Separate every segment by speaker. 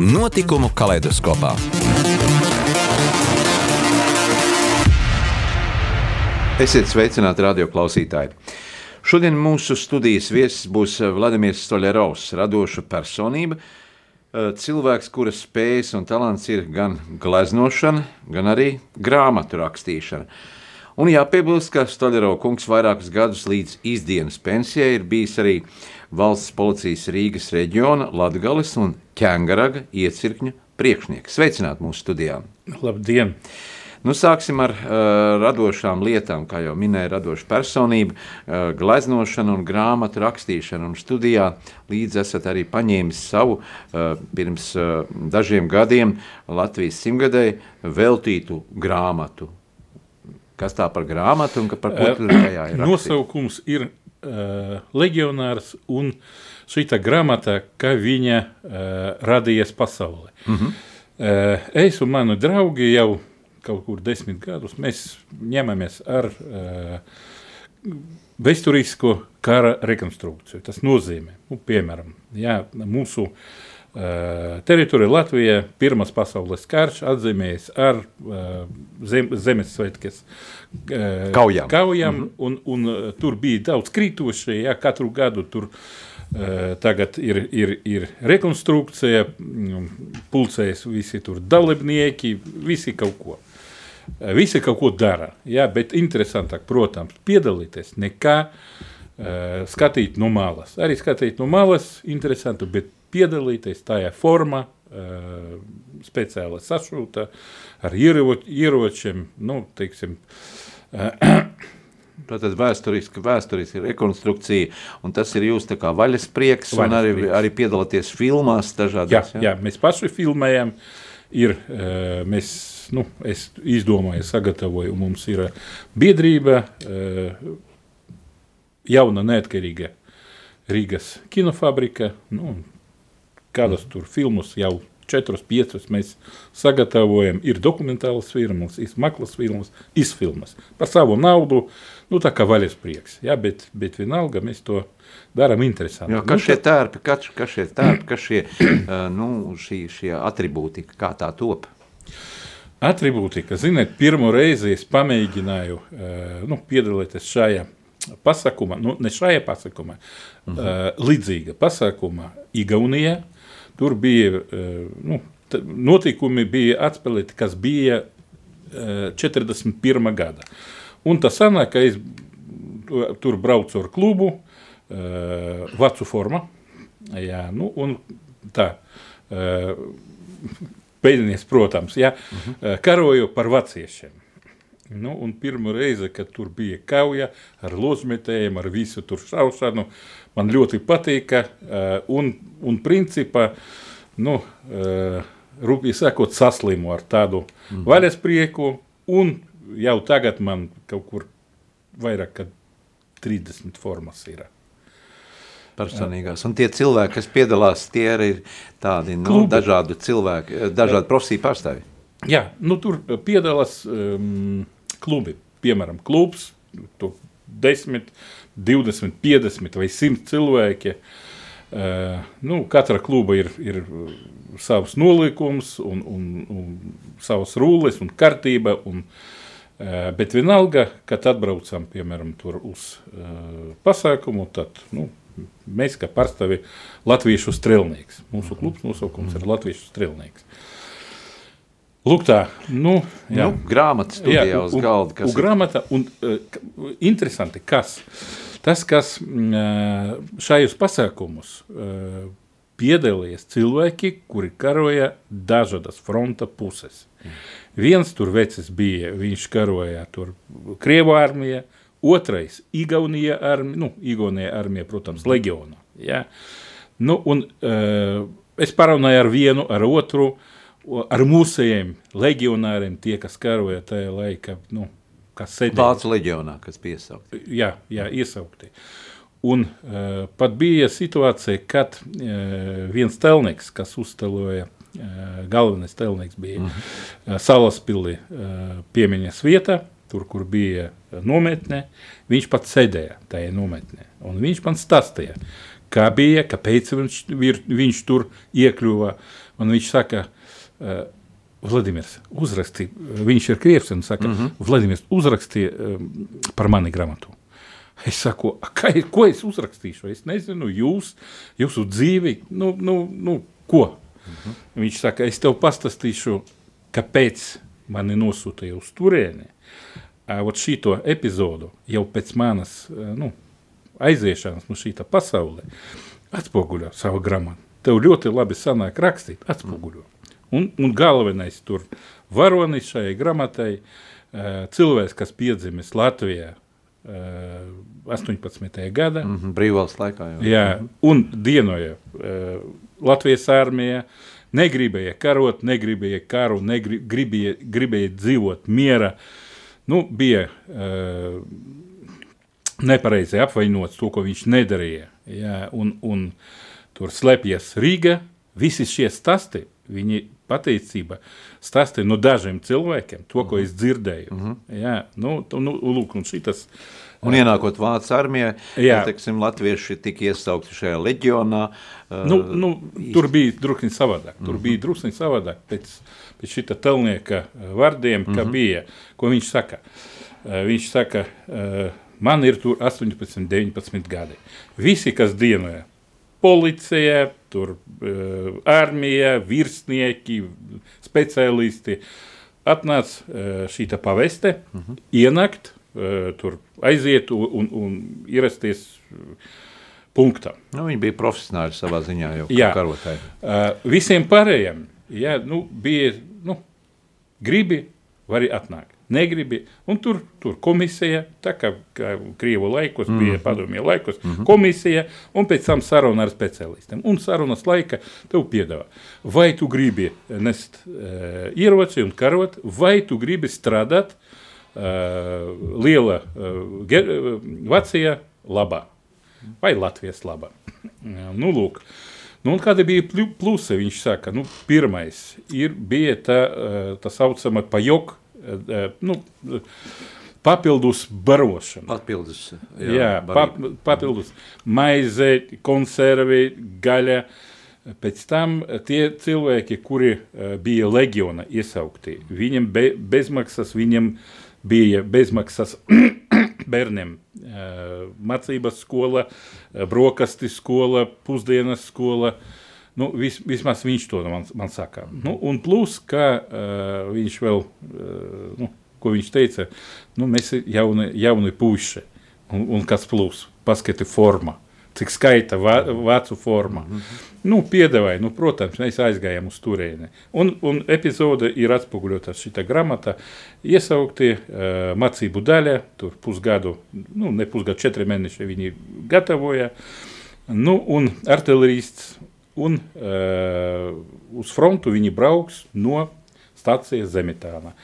Speaker 1: Notikumu kaleidoskopā. Esiet sveicināti radio klausītāji! Šodien mūsu studijas viesis būs Vladimirs Stoļerovs, radoša personība, cilvēks, kura spējas un talants ir gan gleznošana, gan arī grāmatu rakstīšana. Un jāpiebilst, ka Stoļerova kungs vairākus gadus līdz izdienas pensijai ir bijis arī valsts policijas Rīgas reģiona Latgales un Ķēngaraga iecirkņu priekšnieks. Sveicināt mūsu studijām!
Speaker 2: Labdien!
Speaker 1: Nu, sāksim ar uh, radošām lietām, kā jau minēja, radoša personība, uh, gleznošana un grāmatu rakstīšana. Un studijā līdzi esat arī paņēmis savu uh, pirms uh, dažiem gadiem Latvijas simtgadēji veltītu grāmatu. Kas tā par grāmatu un par ko tur tajā ir?
Speaker 2: Nosaukums ir leģionārs un šī grāmata, kā viņa radījies pasaulē. Mm -hmm. es un mani draugi jau kaut kur desmit gadus, mēs ņemamies ar vēsturisko kara rekonstrukciju. Tas nozīmē, nu, piemēram, jā, mūsu teritorija Latvijā Pirmās pasaules karš atzīmējas ar uh, zem, Zemesvētkas uh,
Speaker 1: kaujām,
Speaker 2: kaujām mm -hmm. un, un tur bija daudz krītošie, jā, katru gadu tur tagad ir, ir, ir rekonstrukcija, pulcējas visi tur dalībnieki, visi kaut ko. Visi kaut ko dara, jā, bet interesantāk, protams, piedalīties nekā uh, skatīt no malas. Arī skatīt no malas interesanti, bet piedalīties tajā formā, uh, speciāli sašūta ar ieroč, ieročiem, nu, teiksim, uh,
Speaker 1: Tātad vēsturiska, vēsturiska rekonstrukcija, un tas ir jūs tā kā vaļasprieks, vaļas un arī, arī piedalāties filmās dažādās.
Speaker 2: Jā, jā, jā, mēs paši filmējam, ir, mēs nu, es izdomāju, sagatavoju, mums ir eh, biedrība, eh, jauna neatkarīga Rīgas kinofabrika, nu, kādas tur filmus jau četrus, piecus mēs sagatavojam, ir dokumentālas filmas, izmaklas filmas, izfilmas par savu naudu, nu tā kā vaļas prieks, ja, bet, bet vienalga mēs to darām interesanti.
Speaker 1: Jā, kas nu, šie tērpi, kas, kas šie tērpi, kas šie, nu, šī, šie atribūti, kā tā top?
Speaker 2: Atribūtika, ziniet, pirmo reizi es pamēģināju nu, piedalīties šajā pasākumā, nu, ne šajā pasākumā, uh -huh. uh, līdzīga pasākumā Igaunijā. Tur bija, uh, nu, notikumi bija atspēlēti, kas bija uh, 41. gada. Un tas sanāk, ka es tur braucu ar klubu, uh, vecu forma, jā, nu, un tā, uh, Pēdējais, protams, ja, uh. -huh. karoju par vaciešiem. Nu, un pirmo reizi, kad tur bija kauja ar lozmetējiem, ar visu tur šaušanu, man ļoti patīka. Un, un principā, nu, rūpīgi sakot, saslimu ar tādu uh mhm. -huh. vaļas prieku. Un jau tagad man kaut kur vairāk kā 30 formas ir
Speaker 1: personīgās. Un tie cilvēki, kas piedalās, tie arī ir tādi nu, Klubi. dažādu cilvēku, dažādu profesiju pārstāvi.
Speaker 2: Jā, nu, tur piedalās um, klubi. Piemēram, klubs, tur 10, 20, 50 vai 100 cilvēki. Uh, nu, katra kluba ir, ir savs nolikums, un, un, un savas rūles un kārtība. Un, uh, bet vienalga, kad atbraucam piemēram uz uh, pasākumu, tad nu, mēs kā pārstāvi Latviešu strelnieks. Mūsu klubs nosaukums ir Latviešu strelnieks. Lūk, tā nu,
Speaker 1: jā. nu, grāmata studijā jā, uz galda.
Speaker 2: Kas un, grāmata, un uh, interesanti, kas tas, kas uh, šajos pasākumus uh, piedalījās cilvēki, kuri karoja dažādas fronta puses. Mm. Viens tur vecis bija, viņš karoja tur Krievu armijā, Otrais - Igaunija armija, nu, Igaunija armija, protams, leģionā. Ja? Nu, un, uh, es parunāju ar vienu, ar otru, ar mūsējiem legionāriem, tie, kas karoja tajā laikā, nu, kas sēdēja.
Speaker 1: Vācu leģionā, kas piesaukt.
Speaker 2: Jā, jā iesaukti. Un uh, pat bija situācija, kad uh, viens telnieks, kas uzteloja, uh, galvenais telnieks bija mm -hmm. uh, Salaspilī uh, piemiņas vietā, tur, kur bija nometne, viņš pat sēdēja tajā nometnē. Un viņš man stāstīja, kā bija, kāpēc viņš, viņš tur iekļuva. Un viņš saka, uh, Vladimirs, uzrakstīja, viņš ir krievs, un saka, mm -hmm. Vladimirs, uzrakstīja um, par mani grāmatu. Es saku, "A, kā, ko es uzrakstīšu? Es nezinu, jūs, jūsu dzīvi, nu, nu, nu ko? Mm -hmm. Viņš saka, es tev pastāstīšu, kāpēc mani nosūtīja uz turieni. Uh, šito epizodu jau pēc manas uh, nu, aiziešanas no šīta pasaulē atspoguļo savu grāmatu. Tev ļoti labi sanāk rakstīt, atspoguļo. Un, un galvenais tur varonis šai grāmatai, uh, cilvēks, kas piedzimis Latvijā uh, 18. gada,
Speaker 1: Mm -hmm. Brīvvalsts laikā jau.
Speaker 2: Jā, un dienoja uh, Latvijas armija, negribēja karot, negribēja karu, negribēja gribēja dzīvot miera. Nu, bija uh, nepareizi apvainots to, ko viņš nedarīja. Jā, un, un tur slēpjas Rīga. Visi šie stāsti, viņi patiesībā stāstīja no dažiem cilvēkiem, to, ko es dzirdēju. Mm -hmm. Jā, nu, nu, lūk, un šitas,
Speaker 1: Un ienākot Vācijas armijai,
Speaker 2: Jā.
Speaker 1: teiksim, latvieši tika iesaukti šajā leģionā.
Speaker 2: Nu, nu, tur bija drusku savādāk. Tur bija drusku savādāk pēc, pēc šī telnieka vārdiem, kā bija. Ko viņš saka? Viņš saka, man ir tur 18, 19 gadi. Visi, kas dienoja, policija, tur uh, armija, virsnieki, speciālisti, atnāca uh, šī paveste, uh -huh. ienākt, uh, tur aiziet un, un, ierasties punktā.
Speaker 1: Nu, viņi bija profesionāļi savā ziņā jau
Speaker 2: Jā.
Speaker 1: karotāji.
Speaker 2: Uh, visiem pārējiem jā, nu, bija nu, gribi, var arī atnākt. Negribi, un tur, tur komisija, tā kā, kā Krievu laikos, mm. bija padomju laikos, mm -hmm. komisija, un pēc tam saruna ar speciālistiem. Un sarunas laika tev piedāvā, vai tu gribi nest uh, ieroci un karot, vai tu gribi strādāt uh, liela Ger- uh, Vācija labā vai Latvijas labā. nu, lūk. Nu, un kādi bija plu- plusi? Viņš saka, nu, pirmais ir, bija tā, eh, tā saucama pajok, eh, nu, papildus barošana.
Speaker 1: Papildus.
Speaker 2: Jā, jā pap, papildus maize, konservi, gaļa. Pēc tam tie cilvēki, kuri uh, bija leģiona iesaukti, viņiem be, bezmaksas, viņiem bija bezmaksas bērniem uh, mācības skola, uh, brokastu skola, pusdienas skola. Nu, vis, vismaz viņš to man, man saka. Nu, un plus, ka uh, viņš vēl, uh, nu, ko viņš teica, nu, mēs jauni, jauni puiši. Un, un kas plus? Paskati forma. Cik skaita vā, vācu forma. Mm -hmm. Nu, piedāvāja, nu, protams, mēs aizgājām uz turieni. Un, un epizode ir atspoguļota šitā grāmatā. Iesaukti uh, mācību daļa, tur pusgadu, nu, ne pusgadu, četri mēneši viņi gatavoja. Nu, un artilerists, un uh, uz frontu viņi brauks no stācijas Zemitāna.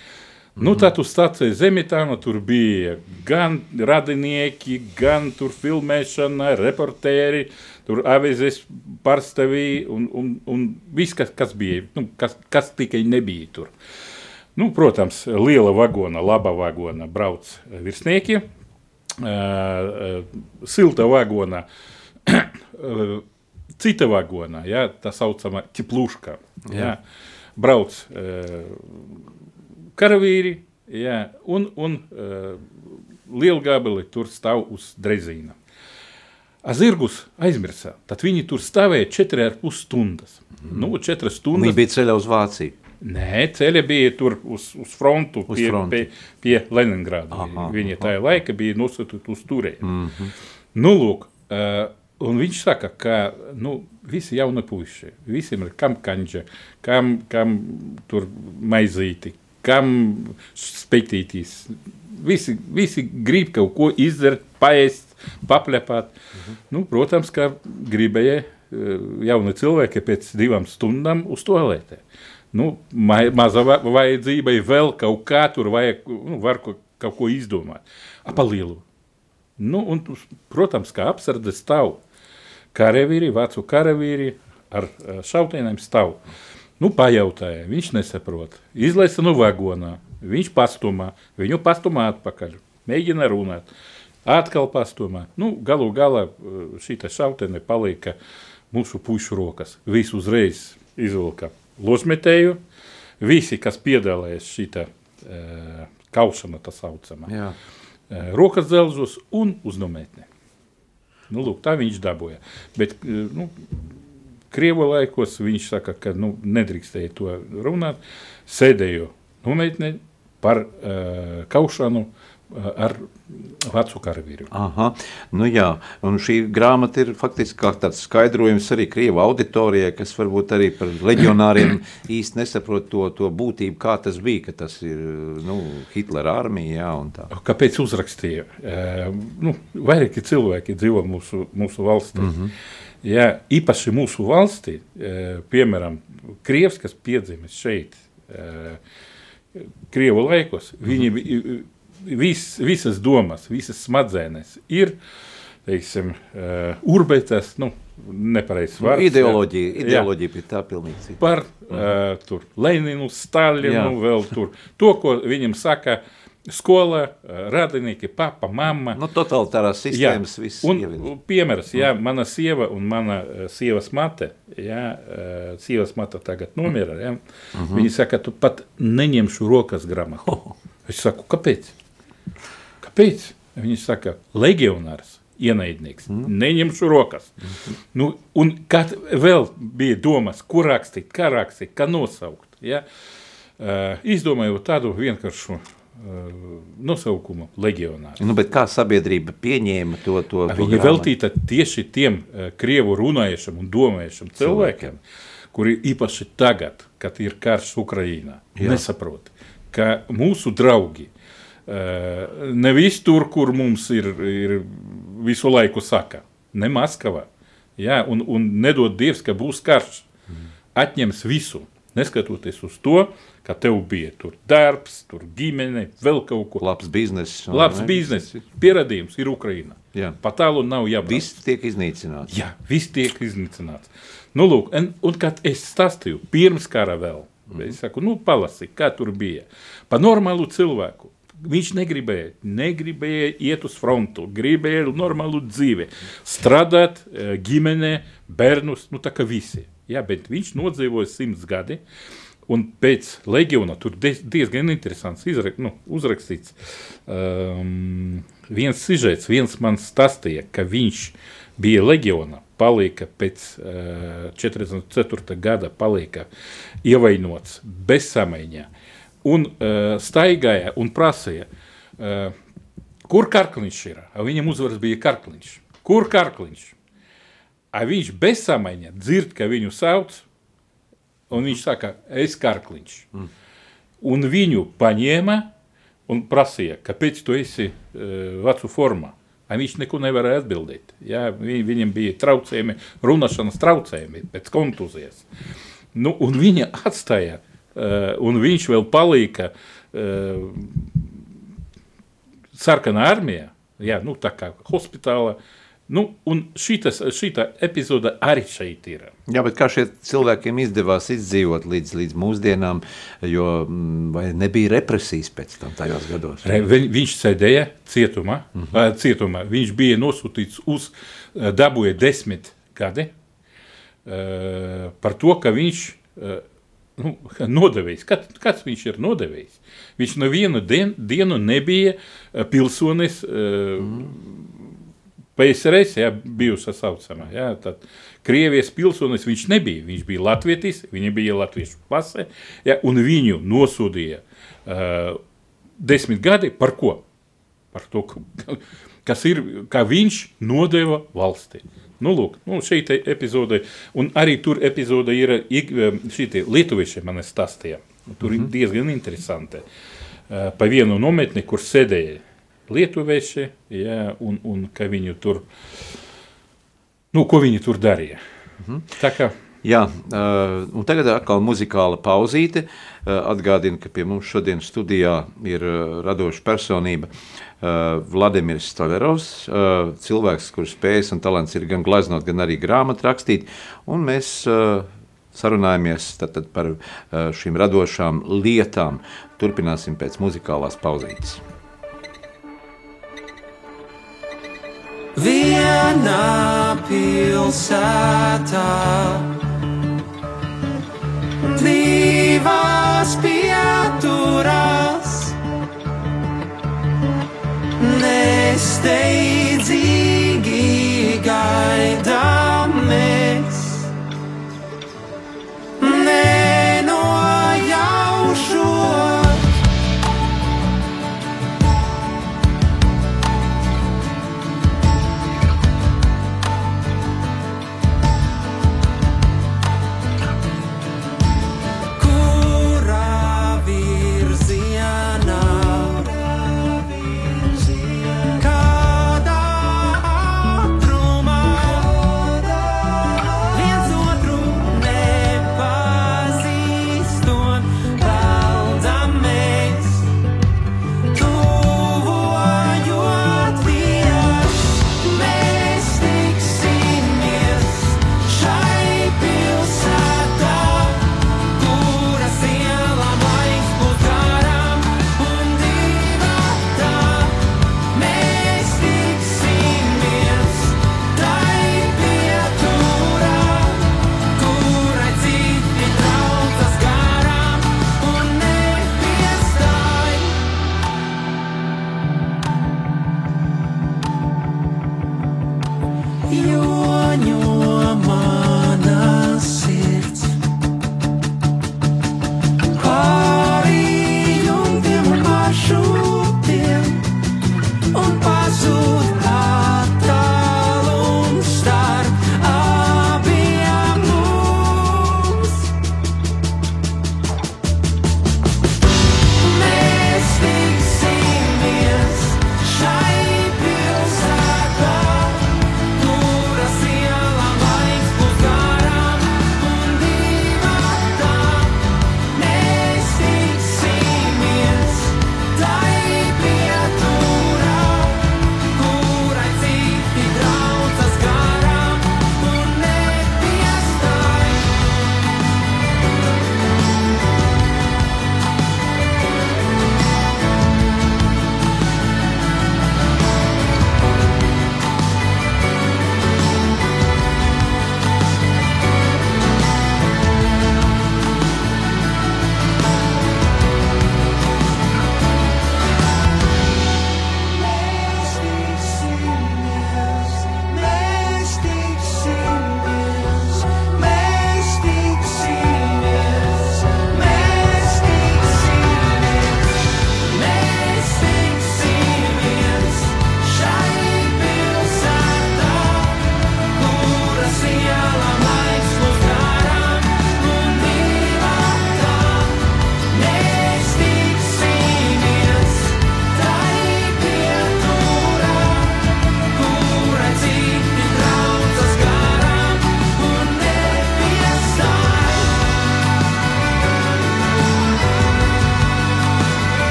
Speaker 2: Nu, tā uz stācijas Zemitāna tur bija gan radinieki, gan tur filmēšana, reportēri, tur avizes pārstāvī un, un, un viss, kas, kas bija, nu, kas, kas tikai nebija tur. Nu, protams, liela vagona, laba vagona brauc virsnieki, uh, uh, silta vagona, cita vagona, ja, tā saucama ķipluška, ja, brauc uh, karavīri, ja, un, un uh, lielgabeli tur stāv uz drezīna. A zirgus aizmirsā, tad viņi tur stāvēja 4,5 stundas. Mm. Nu, 4 stundas.
Speaker 1: Viņi bija ceļā uz Vāciju.
Speaker 2: Nē, ceļa bija tur uz, uz frontu,
Speaker 1: Uz
Speaker 2: pie,
Speaker 1: fronti.
Speaker 2: pie, pie Leningrada.
Speaker 1: Aha,
Speaker 2: Viņa
Speaker 1: aha.
Speaker 2: tajā laika bija nosūtīta uz turieni.
Speaker 1: Mm -hmm.
Speaker 2: Nu, lūk, uh, un viņš saka, ka nu, visi jauni puiši, visiem ir kam kanģa, kam, kam tur maizīti, kam spētītīs. Visi, visi grib kaut ko izdarīt, paēst, paplepāt. Mhm. Nu, protams, ka gribēja uh, jauni cilvēki pēc divām stundām uz toaletē. Nu, ma- maza va- vajadzība ir vēl kaut kā tur, vajag, nu, var ko, kaut ko izdomāt. A, pa lielu. Nu, un, protams, kā apsardzes stāv karavīri, vācu karavīri ar eh, šautieniem stāv. Nu, pajautāja, viņš nesaprot. Izlaisa no vagonā, viņš pastumā, viņu pastumā atpakaļ, mēģina runāt. Atkal pastumā. Nu, galu galā šī šautene palika mūsu pušu rokas. Visi uzreiz izvilka losmetēju. Visi, kas piedalījās šitā e, kaušanā, tā saucamā, rokas dzelžos un uz nometni. Nu, lūk, tā viņš dabūja. Bet, e, nu, Krievu laikos viņš saka, ka nu, nedrīkstēja to runāt. Sēdēju nometnē par uh, kaušanu uh, ar vecu karavīru.
Speaker 1: Aha, nu jā, un šī grāmata ir faktiski kā tāds skaidrojums arī Krievu auditorijai, kas varbūt arī par leģionāriem īsti nesaprot to, to būtību, kā tas bija, ka tas ir, nu, Hitlera armija, jā, un tā.
Speaker 2: Kāpēc uzrakstīja? Uh, nu, vairāki cilvēki dzīvo mūsu, mūsu valstī. Mm -hmm. ja, īpaši mūsu valstī, uh, piemēram, Krievs, kas piedzimis šeit, uh, Krievu laikos, viņi mm -hmm. Vis, visas domas, visas smadzenes ir, teiksim, uh, urbetas, nu, nepareizs
Speaker 1: Nu,
Speaker 2: vārds.
Speaker 1: ideoloģija,
Speaker 2: jā.
Speaker 1: ideoloģija pie tā pilnīgi cita.
Speaker 2: par uh, tur, Leninu, Stalinu,
Speaker 1: Jā.
Speaker 2: vēl tur. To, ko viņam saka skola, uh, radinieki, papa, mamma.
Speaker 1: Nu, totalitārās sistēmas viss
Speaker 2: un,
Speaker 1: ievieš.
Speaker 2: un piemērs, jā, mana sieva un mana sievas mate, jā, sievas mate tagad nomira, jā, uh -huh. viņi saka, tu pat neņemšu rokas gramatu. Es saku, kāpēc? Kāpēc? Viņi saka, legionārs, ienaidnieks, mm. neņemšu rokas. Mm. Nu, un kad vēl bija domas, kur rakstīt, kā rakstīt, kā nosaukt, ja? uh, izdomāju tādu vienkāršu uh, nosaukumu legionārs.
Speaker 1: Nu, bet kā sabiedrība pieņēma to, to,
Speaker 2: Viņa
Speaker 1: grāmatu?
Speaker 2: veltīta tieši tiem uh, krievu runājušiem un domājušiem cilvēkiem, kuri īpaši tagad, kad ir karš Ukrajinā, nesaprot, ka mūsu draugi nevis tur, kur mums ir, ir visu laiku saka, ne Maskavā, jā, un, un nedod Dievs, ka būs karš, atņems visu, neskatoties uz to, ka tev bija tur darbs, tur ģimene, vēl kaut ko.
Speaker 1: Labs bizness.
Speaker 2: Labs
Speaker 1: ne?
Speaker 2: bizness, pierādījums ir Ukraina.
Speaker 1: Jā.
Speaker 2: Pa tālu nav jābrauc.
Speaker 1: Viss tiek iznīcināts.
Speaker 2: Jā, viss tiek iznīcināts. Nu, lūk, un, un kad es stāstīju pirms kara vēl, es saku, nu, palasi, kā tur bija. Pa normālu cilvēku. Viņš negribēja, negribēja iet uz frontu, gribēja normālu dzīvi, strādāt, eh, ģimenē, bērnus, nu tā kā visi. Jā, bet viņš nodzīvoja simts gadi, un pēc leģiona tur diez- diezgan interesants izra, nu, uzrakstīts. Um, viens sižets, viens man stāstīja, ka viņš bija leģionā, palika pēc uh, 44. gada, palika ievainots bezsamaiņā, un uh, staigāja un prasīja, uh, kur karkliņš ir? Viņam uzvaras bija karkliņš. Kur karkliņš? A viņš bezsamaiņā dzird, ka viņu sauc, un viņš saka, es karkliņš. Mm. Un viņu paņēma un prasīja, kāpēc tu esi uh, vecu formā. A viņš neko nevarēja atbildēt. Jā, vi, viņam bija traucējumi, runāšanas traucējumi pēc kontūzijas. Nu, un viņa atstāja, un viņš vēl palika uh, sarkanā armijā, jā, nu, tā kā hospitālā. Nu, un šitas, šita epizode arī šeit ir.
Speaker 1: Jā, bet kā šiem cilvēkiem izdevās izdzīvot līdz, līdz mūsdienām, jo mm, nebija represijas pēc tam tajos gados?
Speaker 2: Re, vi- Viņš sēdēja cietumā, mm -hmm. cietumā. Viņš bija nosūtīts uz, eh, dabūja desmit gadi eh, par to, ka viņš eh, nu, nodevējs. Kad, kāds viņš ir nodevējis? Viņš nevienu dien, dienu nebija eh, pilsonis mm. PSRS, jā, bijusi saucamā. Jā, tad Krievijas pilsonis viņš nebija. Viņš bija latvietis, viņa bija latviešu pase, jā, un viņu nosūdīja uh, desmit gadi par ko? Par to, ka- kas ir, kā viņš nodeva valsti. Nu, lūk, nu, šeit epizode, un arī tur epizode ir šī lietuvieši man stāstīja. Tur ir diezgan interesanti. Uh, pa vienu nometni, kur sēdēja lietuvieši, jā, un, un ka viņi tur, nu, ko viņi tur darīja. Tā kā
Speaker 1: Jā, un tagad atkal muzikāla pauzīte. Atgādinu, ka pie mums šodien studijā ir radoša personība Vladimirs Stolerovs, cilvēks, kurš spējas un talants ir gan gleznot, gan arī grāmatu rakstīt, un mēs sarunājamies tad, tad par šīm radošām lietām. Turpināsim pēc muzikālās pauzītes.
Speaker 3: Vienā pilsētā divas pieturās, nesteidzīgi gaidām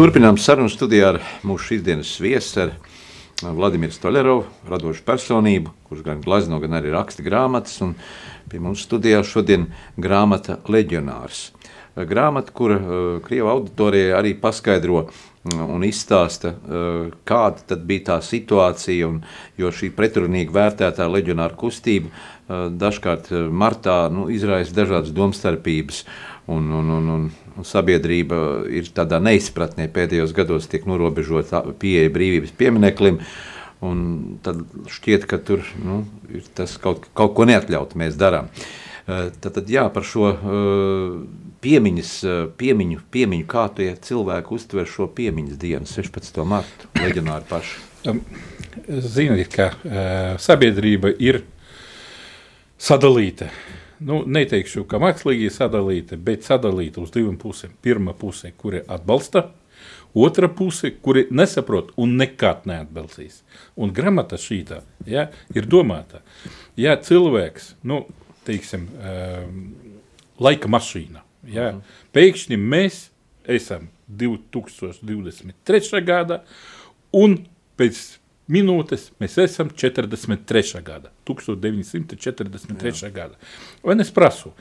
Speaker 1: Turpinām sarunu studijā ar mūsu šīsdienas viesu, ar Vladimiru Stoļerovu, radošu personību, kurš gan glazno, gan arī raksta grāmatas. Pie mums studijā šodien grāmata Leģionārs. Grāmata, kura uh, Krievijas auditorijai arī paskaidro mm, un izstāsta, uh, kāda bija tā situācija, un, jo šī pretrunīgi vērtētā leģionāra kustība uh, dažkārt uh, martā nu, izraisa dažādas domstarpības. Un, un, un, un, un sabiedrība ir tādā neizpratnē, pēdējos gados tiek norobežota pieeja brīvības piemineklim. Un tad šķiet, ka tur nu, ir tas kaut, kaut ko neatļauts mēs darām. Eh, Tad, tad jā, par šo eh, piemiņas, eh, piemiņu, piemiņu, kā tie cilvēki uztver šo piemiņas dienu, 16. martu, leģionāri paši.
Speaker 2: Ziniet, ka sabiedrība ir sadalīta. Nu, neteikšu, ka mākslīgi sadalīta, bet sadalīta uz divām pusēm. Pirmā puse, kuri atbalsta, otra puse, kuri nesaprot un nekad neatbalstīs. Un gramata šīta ja, ir domāta. Ja cilvēks, nu, teiksim, um, laika mašīna, ja, pēkšņi mēs esam 2023. gada un pēc minūtes mēs esam 43. gada, 1943. Jā. gada. Un es prasu,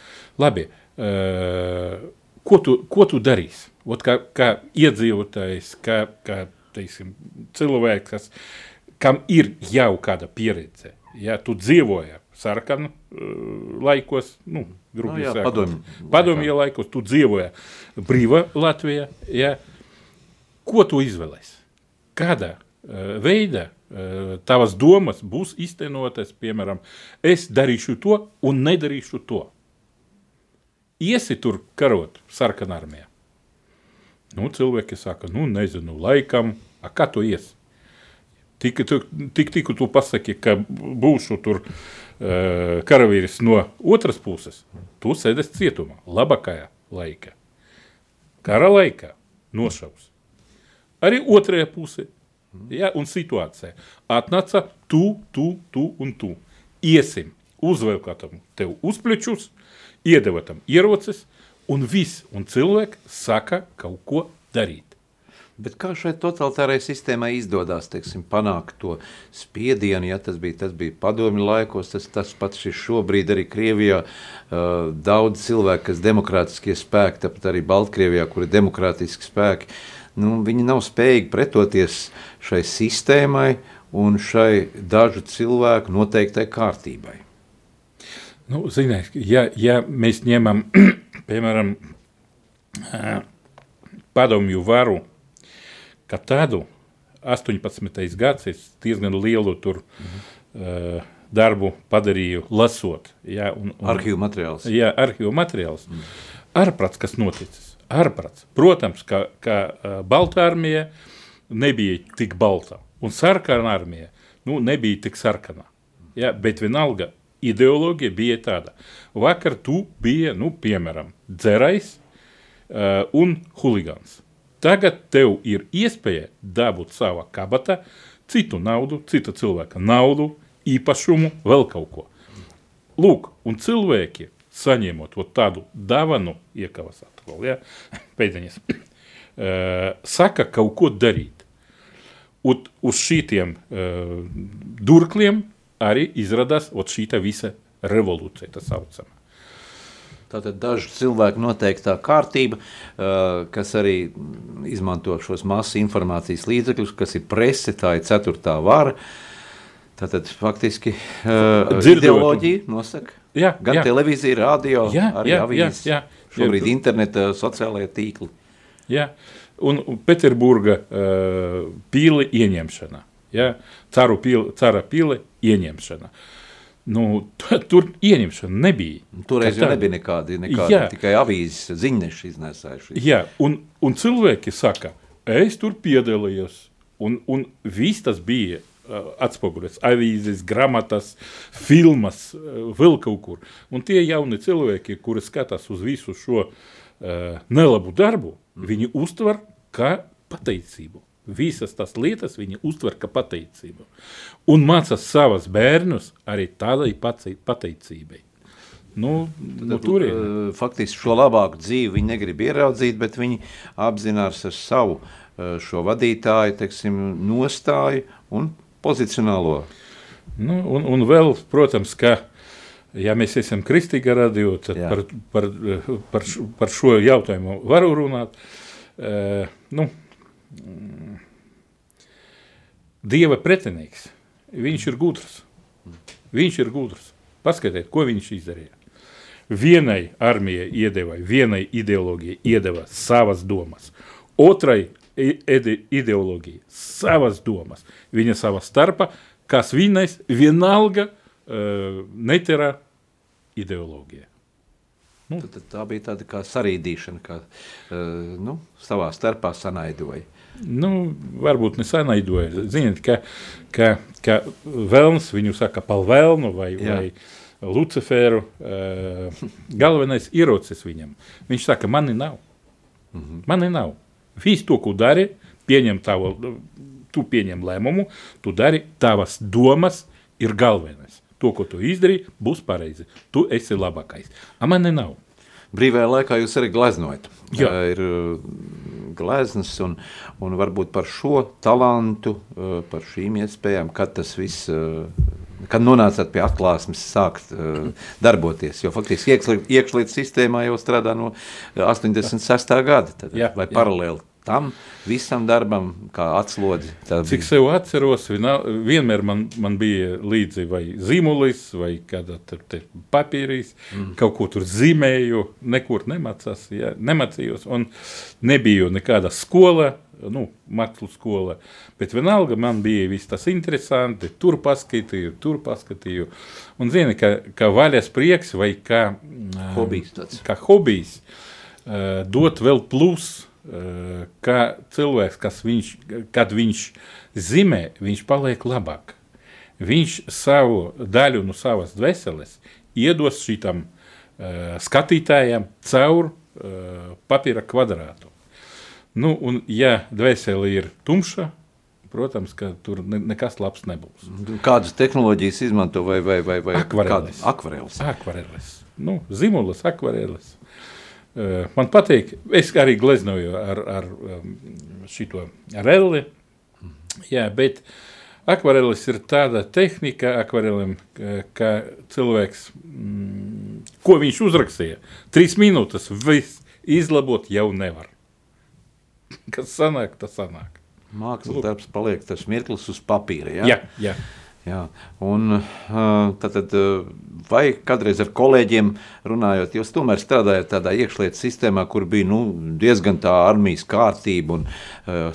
Speaker 2: labi, uh, ko, tu, ko tu darīsi? Ot kā, kā iedzīvotājs, kā, kā teiksim, cilvēks, kas, kam ir jau kāda pieredze, ja tu dzīvoji sarkanu uh, laikos, nu,
Speaker 1: Nu
Speaker 2: grubi
Speaker 1: jā,
Speaker 2: sakot,
Speaker 1: padomju
Speaker 2: padomju laikos, tu dzīvoji brīva Latvijā, ja, ko tu izvēlēsi? Kādā uh, veidā uh, tavas domas būs iztenotas, piemēram, es darīšu to un nedarīšu to. Iesi tur karot sarkanā armijā. Nu, cilvēki saka, nu, nezinu, laikam, a kā tu iesi? Tik, tik, tik tu pasaki, ka būšu tur uh, karavīrs no otras puses, tu sēdēsi cietumā, labākajā laikā. Kara laikā nošaus. Arī otrajā pusē, ja, un situācijā atnāca tu, tu, tu un tu. Iesim, uzvelkātam tev uzplečus, iedevatam ierocis, un viss, un cilvēki saka kaut ko darīt.
Speaker 1: Bet kā šai totalitārai sistēmai izdodas teiksim, panākt to spiedienu, ja tas bija, tas bija padomju laikos, tas, tas pats ir šobrīd arī Krievijā. Uh, daudz cilvēku, kas demokrātiskie spēki, tāpat arī Baltkrievijā, kur ir demokrātiski spēki, nu, viņi nav spējīgi pretoties šai sistēmai un šai dažu cilvēku noteiktai kārtībai.
Speaker 2: Nu, ziniet, ja, ja mēs ņemam, piemēram, padomju varu, ka tādu 18. gads diezgan lielu tur uh, darbu padarīju lasot. Ja, un, un,
Speaker 1: Arhīvu materiāls.
Speaker 2: Jā, arhīvu materiāls. Mm. Ārprāts, kas noticis? Ārprāts. Protams, ka, ka Balta armija nebija tik balta, un sarkana armija nu, nebija tik sarkana. Ja, bet vienalga ideoloģija bija tāda. Vakar tu bija, nu, piemēram, dzerais uh, un huligāns. Tagad tev ir iespēja dabūt savā kabatā citu naudu, cita cilvēka naudu, īpašumu, vēl kaut ko. Lūk, un cilvēki, saņemot ot tādu dāvanu, iekavas atkal, ja, pēdiņas, saka kaut ko darīt. Un uz šītiem uh, durkliem arī izradās ot šīta visa revolūcija, tā saucama.
Speaker 1: Tātad dažu cilvēku noteiktā kārtība, uh, kas arī izmanto šos masu informācijas līdzekļus, kas ir prese, tā ir ceturtā vara. Tātad faktiski uh, ideoloģija nosaka
Speaker 2: Jā,
Speaker 1: gan
Speaker 2: jā.
Speaker 1: televīzija, radio,
Speaker 2: Jā,
Speaker 1: arī avīzes.
Speaker 2: Jā, jā.
Speaker 1: Šobrīd
Speaker 2: Jā.
Speaker 1: interneta sociālajie tīkli.
Speaker 2: Ja? Un, Pēterburga uh, pīle ieņemšana, ja? caru pīle, cara pīle ieņemšana. Nu, tu- tur ieņemšana nebija.
Speaker 1: Toreiz jau nebija nekādi
Speaker 2: Jā.
Speaker 1: tikai avīzes ziņneši iznēsājuši.
Speaker 2: Jā, un, un cilvēki saka, es tur piedalījos, un, un viss tas bija uh, atspoguļots. Avīzes, gramatas, filmas, vēl kaut kur. Un tie jauni cilvēki, kuri skatās uz visu šo nelabu darbu, mm. viņi uztver kā pateicību. Visas tās lietas viņi uztver kā pateicību. Un mācās savas bērnus arī tādai pateicībai. Nu, nu, tur ir.
Speaker 1: Faktiski šo labāku dzīvi viņi negrib ieraudzīt, bet viņi apzinās ar savu šo vadītāju teiksim, nostāju un pozicionālo.
Speaker 2: Nu, un, un vēl, protams, ka, ja mēs esam kristīga radio, tad
Speaker 1: Jā.
Speaker 2: par, par, par, š- par šo jautājumu varu runāt. Uh, nu, mm, Dieva pretinieks, viņš ir gudrs. Viņš ir gudrs. Paskatiet, ko viņš izdarīja. Vienai armijai iedeva, vienai ideoloģijai iedeva savas domas, otrai i- ide- ideoloģijai savas domas. Viņa savā starpā, kas vienais vienalga uh, neterā ideoloģija. Nu.
Speaker 1: Tad, tad tā bija tāda kā sarīdīšana, kā uh, nu, savā starpā sanaidoja.
Speaker 2: Nu, varbūt nesanaidoja. Ziniet, ka, ka, ka vēlns viņu saka par vēlnu vai,
Speaker 1: Jā.
Speaker 2: vai Luciferu. Uh, galvenais ierocis viņam. Viņš saka, mani nav. Mm -hmm. Mani nav. Viss to, ko dari, pieņem tavu, tu pieņem lēmumu, tu dari tavas domas, ir galvenais. To, ko tu izdarīji, būs pareizi. Tu esi labākais. A mani nav.
Speaker 1: Brīvajā laikā jūs arī gleznojat.
Speaker 2: Jā.
Speaker 1: Ir uh, gleznas un, un varbūt par šo talantu, uh, par šīm iespējām, kad tas viss. Uh, Kad nonācāt pie atklāsmes, sākt uh, darboties. Jo faktiski iekšlietu iekšliet sistēmā jau strādā no uh, 86. gada. Tad,
Speaker 2: Jā,
Speaker 1: vai
Speaker 2: jā.
Speaker 1: paralēli tam visam darbam, kā atslodzi.
Speaker 2: Cik sev atceros, vienā- vienmēr man, man bija līdzi vai zīmolis, vai kāda tur papīrīs, mm. kaut ko tur zīmēju, nekur nemācās, ja, nemācījos, un nebija nekāda skola, nu, mākslu skola, bet vienalga man bija viss tas interesanti, tur paskatīju, tur paskatīju, un zini, ka, ka vaļas prieks vai kā
Speaker 1: Hobijs tāds.
Speaker 2: kā hobijs, uh, dot vēl plus, kā cilvēks, kas viņš, kad viņš zīmē, viņš paliek labāk. Viņš savu daļu no savas dvēseles iedos šitam uh, skatītājam caur uh, papīra kvadrātu. Nu, un, ja dvēsele ir tumša, protams, ka tur ne, nekas labs nebūs.
Speaker 1: Kādas tehnoloģijas izmanto vai, vai, vai, vai
Speaker 2: Akvareles.
Speaker 1: kādas- akvareles?
Speaker 2: Akvareles. Nu, zimulas, akvareles. Man patīk, es arī gleznoju ar, ar um, šito relli. Jā, bet akvareles ir tāda tehnika akvarelēm, ka, ka cilvēks, mm, ko viņš uzrakstīja, trīs minūtes viss izlabot jau nevar. Kas sanāk, tas sanāk.
Speaker 1: Mākslas darbs paliek tas mirklis uz papīra. Ja?
Speaker 2: Jā, jā.
Speaker 1: Jā, un tad, tad, uh, vai kādreiz ar kolēģiem runājot, jūs tomēr strādājat tādā iekšlietu sistēmā, kur bija nu, diezgan tā armijas kārtība un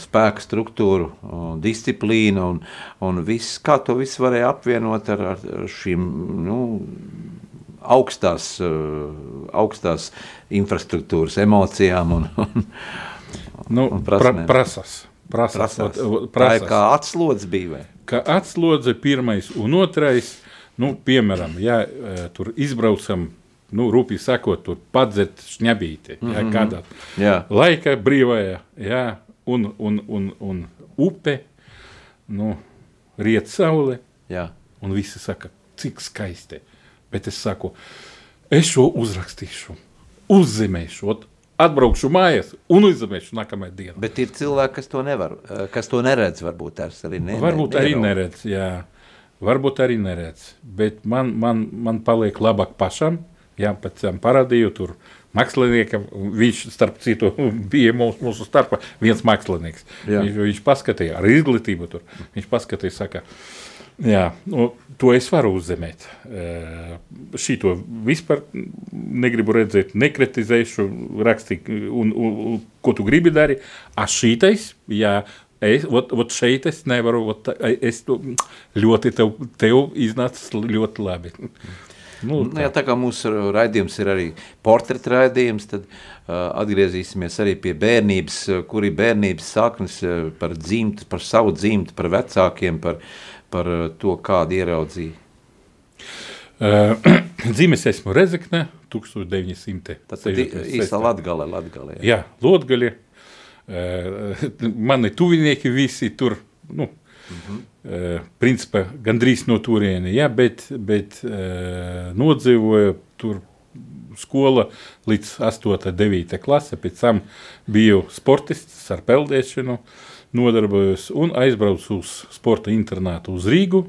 Speaker 1: spēka struktūra, uh, disciplīna un, un viss, kā to visu varēja apvienot ar, ar šīm, nu, augstās, augstās infrastruktūras emocijām un, un
Speaker 2: Nu,
Speaker 1: Un
Speaker 2: pra,
Speaker 1: prasmēm.
Speaker 2: prasas. Prasas,
Speaker 1: prasās.
Speaker 2: ot- ot-
Speaker 1: Tā ir
Speaker 2: prasas.
Speaker 1: kā atslodzi bija, vai?
Speaker 2: Ka atslodze pirmais un otrais, nu, piemēram, ja eh, tur izbraucam, nu, rūpīgi sakot, tur padzert šņabīti, ja,
Speaker 1: Mhm.
Speaker 2: kādā
Speaker 1: Jā.
Speaker 2: laika brīvajā, ja, un, un, un, un upe, nu, riet saule,
Speaker 1: Jā.
Speaker 2: un visi saka, cik skaisti. Bet es saku, es šo uzrakstīšu, uzzīmēšu, ot, atbraukšu mājās un uzzīmēšu nākamajā dienā.
Speaker 1: Bet ir cilvēki, kas to nevar, kas to neredz, varbūt tās arī ne,
Speaker 2: Varbūt arī neredz, jā. Varbūt arī neredz. Bet man, man, man paliek labāk pašam. Jā, pēc tam parādīju tur māksliniekam. Viņš, starp citu, bija mūsu, mūsu starpā viens mākslinieks.
Speaker 1: Jā.
Speaker 2: Viņš, viņš paskatīja ar izglītību tur. Viņš paskatīja, saka, jā, nu, to es varu uzzemēt. Uh, šito vispār negribu redzēt, nekritizēšu, rakstīt, un, un, un ko tu gribi darīt. A šītais, jā, Es, ot, ot šeit es nevaru, ot, es to ļoti tev, tev iznācis ļoti labi. Nu,
Speaker 1: Nu, jā, tā kā mūsu raidījums ir arī portreta raidījums, tad uh, atgriezīsimies arī pie bērnības, uh, kur ir bērnības saknes uh, par dzimtu, par savu dzimtu, par vecākiem, par, par uh, to, kādu ieraudzīja.
Speaker 2: Uh, dzimis esmu Rezekne, 1900.
Speaker 1: Tas ir īsta latgale, latgale. Jā.
Speaker 2: Jā, Lotgaļi. Uh, mani tuvinieki visi tur, nu, mm -hmm. uh, principā gandrīz no turieni, jā, bet, bet uh, nodzīvoja tur skola līdz 8. 9. klase, pēc tam biju sportists ar peldēšanu, nodarbojos un aizbraucu uz sporta internātu uz Rīgu.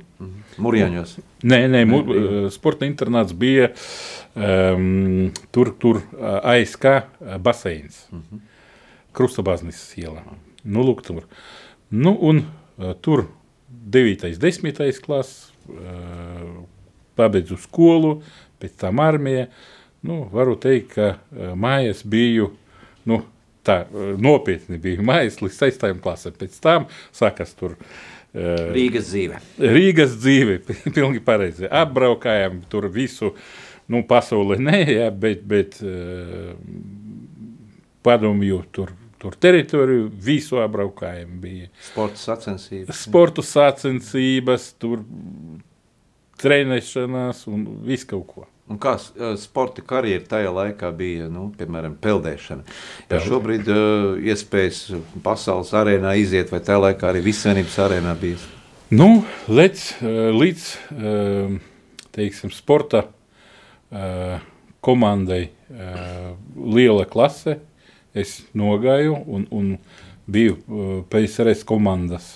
Speaker 1: Murjaņos.
Speaker 2: Nē, nē, mu, uh, sporta internāts bija um, tur, tur uh, ASK uh, baseins. Mm -hmm. Krustabāznis ielā. Nu, lūk, tur. Nu, un uh, tur 9. 10. klases uh, pabeidzu skolu, pēc tam armija. Nu, varu teikt, ka uh, mājās biju, nu, tā uh, nopietni biju mājās līdz 6. klasē. Pēc tam sākas tur uh,
Speaker 1: Rīgas dzīve.
Speaker 2: Rīgas dzīve, pilnīgi pareizi. Apbraukājām tur visu, Nu, pasaulē nē, jā, bet, bet uh, padomju tur, tur teritoriju visu apbraukājumu bija.
Speaker 1: Sporta sacensības.
Speaker 2: Sportu sacensības, tur trenēšanās un viss kaut ko.
Speaker 1: Un kā eh, sporta karjera tajā laikā bija, nu, piemēram, peldēšana? Ja šobrīd uh, iespējas pasaules arēnā iziet, vai tajā laikā arī Vissavienības arēnā bija?
Speaker 2: Nu, līdz, eh, līdz eh, teiksim, sporta komandai liela klase es nogāju un, un biju PSRS komandas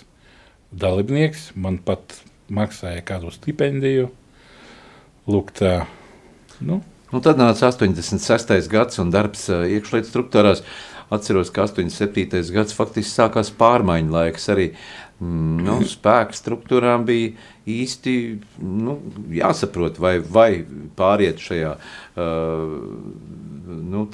Speaker 2: dalībnieks. Man pat maksāja kādu stipendiju. Lūk, tā. Nu,
Speaker 1: Nu, tad nāca 86. gads un darbs iekšlietu struktūrās. Atceros, ka 87. gads faktiski sākās pārmaiņu laiks. Arī mm, nu, spēku struktūrām bija īsti nu, jāsaprot, vai, vai pāriet šajā uh, nu,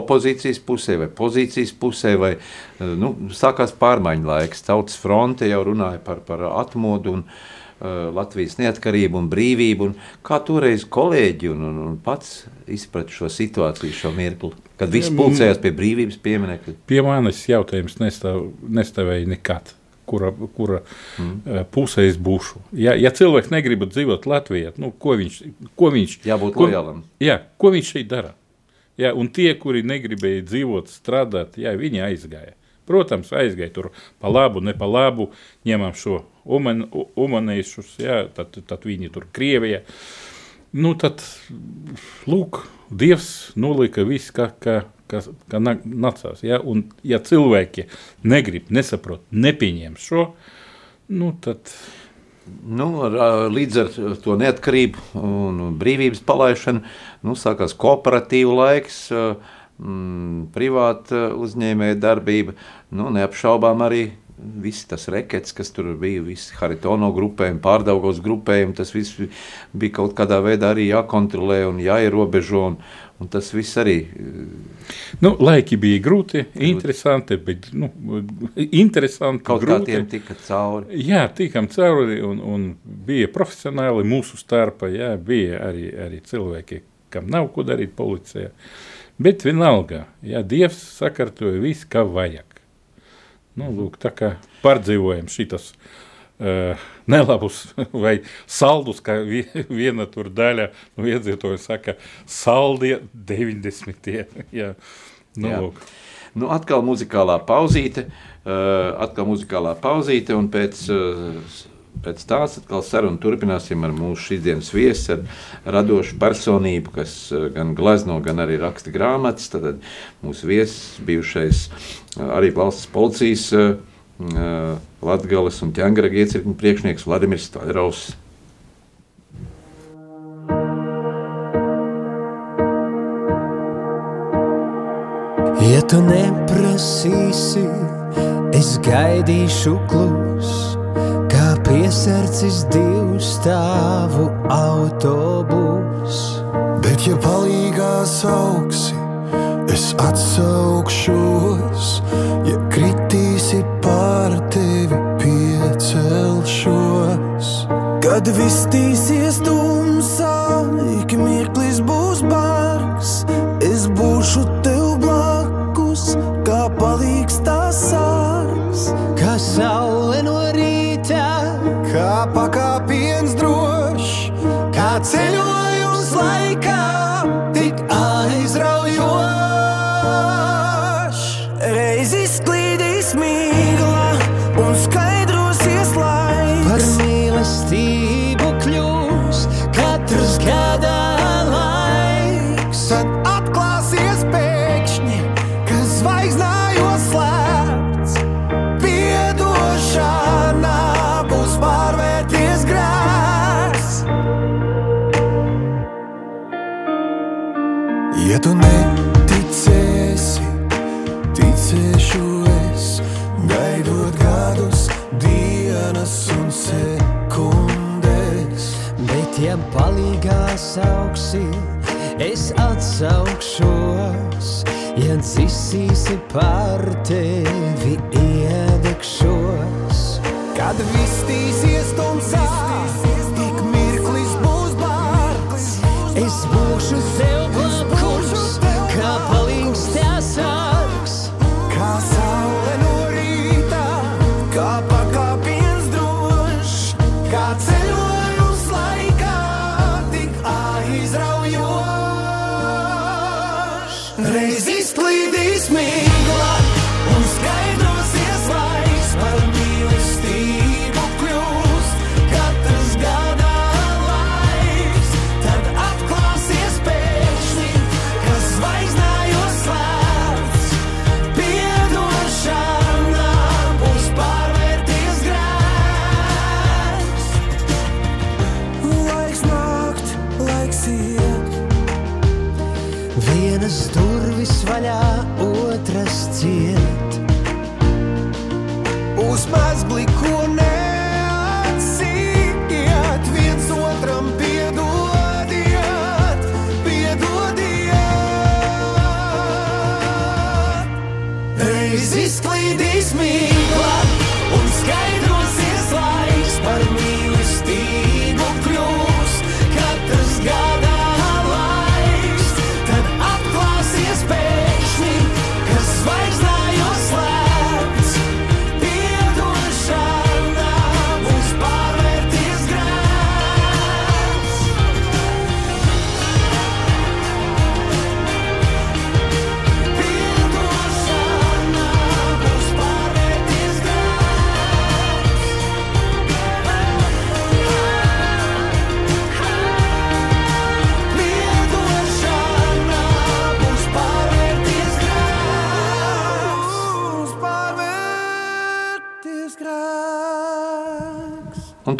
Speaker 1: opozīcijas pusē vai pozīcijas pusē. Vai, uh, nu, sākās pārmaiņu laiks. Tautas fronte jau runāja par, par atmodu. Un, uh, Latvijas neatkarību un brīvību. Un kā toreiz kolēģi un, un, un pats izprata šo situāciju, šo mirkli, kad viss pulcējās pie brīvības pieminiekļa.
Speaker 2: pie manis jautājums nestāv, nestāvēja nekad. Kura, kura mm. pusē es būšu? Ja, ja cilvēks negrib dzīvot Latvijā, nu, ko viņš, ko viņš,
Speaker 1: Jābūt
Speaker 2: ko,
Speaker 1: lojālam.
Speaker 2: jā, ko viņš šeit dara? Jā, un tie, kuri negribēja dzīvot, strādāt, jā, viņi aizgāja. Protams, aizgāja tur pa labu, ne pa labu, ņemam šo uman, umanīšus, jā, tad, tad viņi tur Krievijā. Nu, tad, lūk, Dievs nolika visu, kā, kā, kā, kā nācās. Ja? Un, ja cilvēki negrib, nesaprot, nepieņem šo, nu, tad
Speaker 1: Nu, ar, līdz ar to neatkarību un brīvības palaišanu nu, sākās kooperatīva laiks, mm, privāta uzņēmēja darbība. Nu, neapšaubām arī viss tas rekets, kas tur bija, visi Haritono grupējumi, pārdaugos grupējumi, tas viss bija kaut kādā veidā arī jākontrolē un jāierobežo. Un, un tas viss arī
Speaker 2: nu, laiki bija grūti, interesanti, bet nu, interesanti,
Speaker 1: kaut kā
Speaker 2: grūti.
Speaker 1: tiem tika cauri.
Speaker 2: Jā, tikām cauri un, un bija profesionāli mūsu starpā. Jā, bija arī, arī cilvēki, kam nav ko darīt policijā. Bet vienalga, ja Dievs sakārtoja visu, kā vajag. Nu, lūk, tā kā pārdzīvojam šitas uh, nelabus vai saldus, kā vi- viena tur daļa no iedzīvotāju saka, saldie 90. Jā, nu,
Speaker 1: Jā.
Speaker 2: lūk.
Speaker 1: Nu, atkal muzikālā pauzīte, uh, atkal muzikālā pauzīte, un pēc, uh, pēc tās atkal sarunu turpināsim ar mūsu šīsdienas viesi, ar radošu personību, kas uh, gan glezno, gan arī raksta grāmatas. Tad mūsu viesis bijušais uh, arī valsts policijas uh, Latgales un ķēngara iecirkņu priekšnieks Vladimirs Staļraus.
Speaker 3: Ja tu neprasīsi, es gaidīšu klus, kā piesardzis divu stāvu autobus.
Speaker 4: Bet, ja palīgā sauksi, es atsaukšos, ja kritīsi pār tevi piecelšos.
Speaker 3: Kad viss tīsies tumsā, ik mirklis būs bargs,
Speaker 4: ticēšu es, gaidot gadus, dienas un sekundes.
Speaker 3: Bet, ja palīgā sauksi, es atsaukšos, ja dzisīsi par tevi iedegšos.
Speaker 4: Kad viss tīsies tumsā, ik mirklis būs bārgs,
Speaker 3: Es būšu tev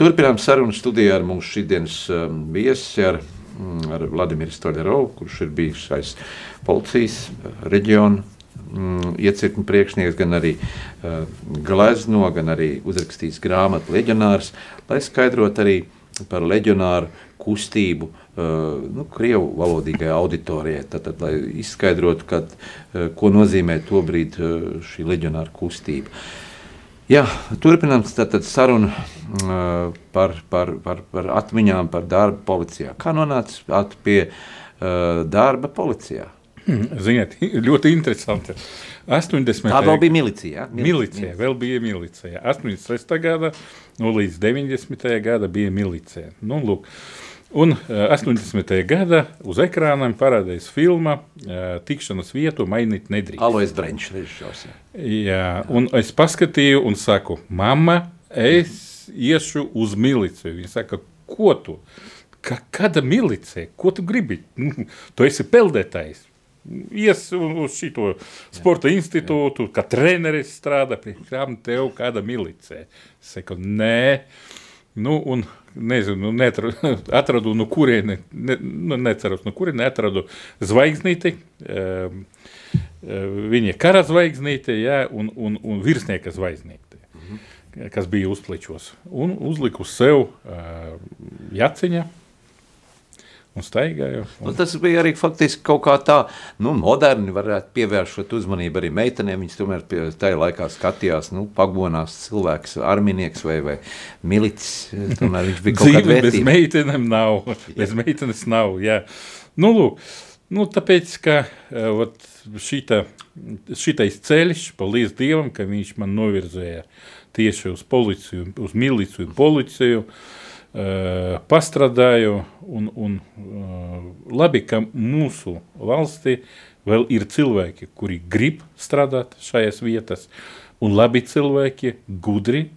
Speaker 1: turpinām sarunu studijā ar mūsu šīsdienas um, viesi, ar, mm, ar Vladimiru Stoļerovu, kurš ir bijušais policijas uh, reģiona mm, iecirkņu priekšnieks, gan arī uh, glezno, gan arī uzrakstījis grāmatu leģionārs, lai skaidrot arī par leģionāru kustību uh, nu, Krievu valodīgai auditorijai. Tad, tad, lai izskaidrotu, kad, uh, ko nozīmē tobrīd uh, šī leģionāra kustība. Jā, turpinām tātad sarunu uh, par, par, par, par atmiņām par darbu policijā. Kā nonāca pie uh, darba policijā?
Speaker 2: Ziniet, ļoti interesanti. 80.
Speaker 1: Tā vēl bija milicija. Ja?
Speaker 2: Milicija, vēl bija milicija. 86. gada nu, līdz 90. gada bija milicija. Nu, lūk. Un eh, 80. gada uz ekrāniem parādījās filma eh, Tikšanas vietu mainīt nedrīkst.
Speaker 1: Alois Brenčs režisors.
Speaker 2: Jā, un es paskatīju un saku, mamma, es iešu uz miliciju. Viņa saka, ko tu? Ka, kāda milicija? Ko tu gribi? Tu esi peldētājs. Ies uz šo sporta institūtu, kā treneris strādā, pie tev kāda milicija. Es saku, nē, nu, un nezinu, nu, netra, atradu, no kurienes, ne, nu, neceros, no kurienes atradu zvaigznīti. Um, Viņa kara zvaigznīte ja, un, un, un virsnieka zvaigznīte, mhm. kas bija uzplečos. Un uzliku sev uh, jaciņa un staigāju.
Speaker 1: Nu, tas bija arī faktiski kaut kā tā, nu, moderni varētu pievēršot uzmanību arī meitenēm. Viņas tomēr pie tajā laikā skatījās, nu, pagonās cilvēks, arminieks vai, vai milicis. Tomēr viņš bija kaut kāda
Speaker 2: Dzīve bez
Speaker 1: vērtība.
Speaker 2: meitenēm nav, bez meitenes nav, jā. Nu, lūk, nu, tāpēc, ka eh, ot, šita, šitais ceļš, paldies Dievam, ka viņš man novirzēja tieši uz policiju, uz miliciju, policiju, uh, pastrādāju, un, un uh, labi, ka mūsu valstī vēl ir cilvēki, kuri grib strādāt šajās vietās, un labi cilvēki, gudri,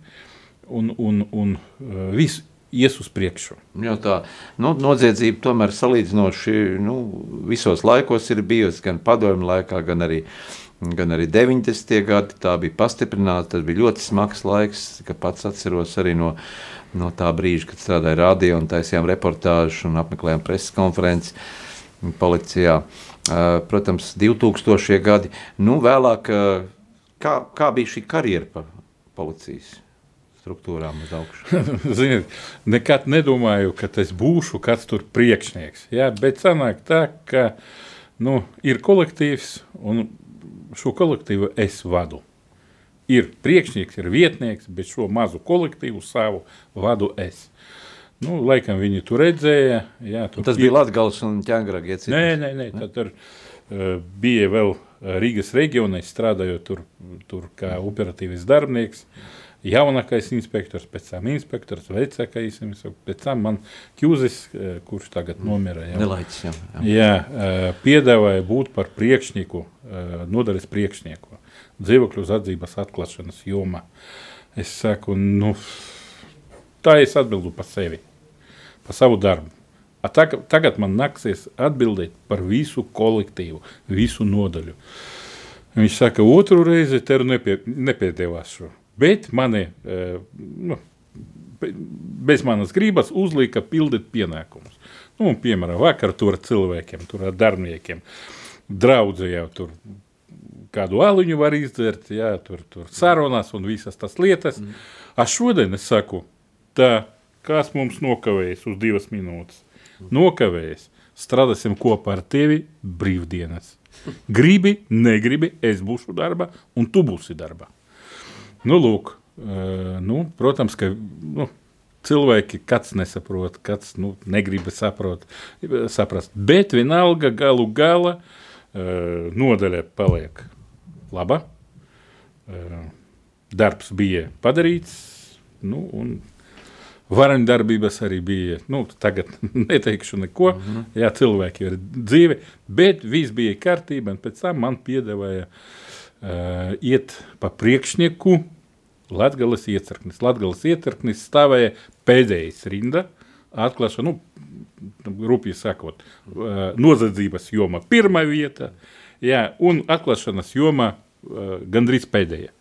Speaker 2: un, un, un uh, viss ies uz priekšu.
Speaker 1: Jo tā nu, noziedzība tomēr salīdzinoši nu, visos laikos ir bijusi gan padomju laikā, gan arī, gan arī 90. gadi. Tā bija pastiprināta, tas bija ļoti smags laiks, ka pats atceros arī no, no tā brīža, kad strādāju radio un taisījām reportāžu un apmeklējām preses konferences policijā. Uh, Protams, 2000. gadi, nu vēlāk, uh, kā, kā bija šī karjera pa policijas struktūrām uz augšu?
Speaker 2: Ziniet, nekad nedomāju, ka es būšu kāds tur priekšnieks. Jā, bet sanāk tā, ka nu, ir kolektīvs, un šo kolektīvu es vadu. Ir priekšnieks, ir vietnieks, bet šo mazu kolektīvu savu vadu es. Nu, laikam viņi tur redzēja. Jā, tur
Speaker 1: Tas
Speaker 2: pie-
Speaker 1: bija Latvijas un iecirknis.
Speaker 2: Nē, nē, nē tā tur uh, bija vēl uh, Rīgas reģionā, es strādāju tur, tur kā operatīvs darbinieks. Jaunākais inspektors, pēc tam inspektors, vecākais pēc tam man Kjūzis, uh, kurš tagad nomira. Jā,
Speaker 1: Nelaiķis, jā, jā.
Speaker 2: jā uh, piedāvāja būt par priekšnieku, uh, nodaļas priekšnieku dzīvokļu uz atzības atklāšanas jomā. Es saku, nu, tā es atbildu par sevi, par savu darbu. A Tagad, man nāksies atbildēt par visu kolektīvu, visu nodaļu. Viņš saka, otru reizi tev nepie, nepiedevās šo. Bet mani, eh, nu, be- bez manas gribas uzlika pildīt pienākumus. Nu, piemēram, vakar tur cilvēkiem, tur ar darbiniekiem. Draudzē jau tur kādu aliņu var izdzert, jā, tur, tur sarunās un visas tas lietas. Mm. A šodien es saku, tā, kas mums nokavējas uz divas minūtes? Nokavējas. Strādāsim kopā ar tevi brīvdienas. Gribi, negribi, es būšu darbā, un tu būsi darbā. Nu, lūk, nu, protams, ka nu, cilvēki kāds nesaprot, kāds nu, negrib saprot, saprast. Bet vienalga galu galā nodaļa paliek laba. Darbs bija padarīts, nu, un varoņdarbības arī bija. Nu, tagad neteikšu neko, mm -hmm. jā, cilvēki ir dzīvi, bet viss bija kārtībā. un Pēc tam man piedāvāja uh, iet pa priekšnieku Latvijas iecirknis. Latvijas iecirknis stāvēja pēdējais rinda. Atklāšana, nu, rūpīgi sakot, uh, nozadzības joma pirmā vieta, jā, un atklāšanas joma uh, gandrīz pēdējā.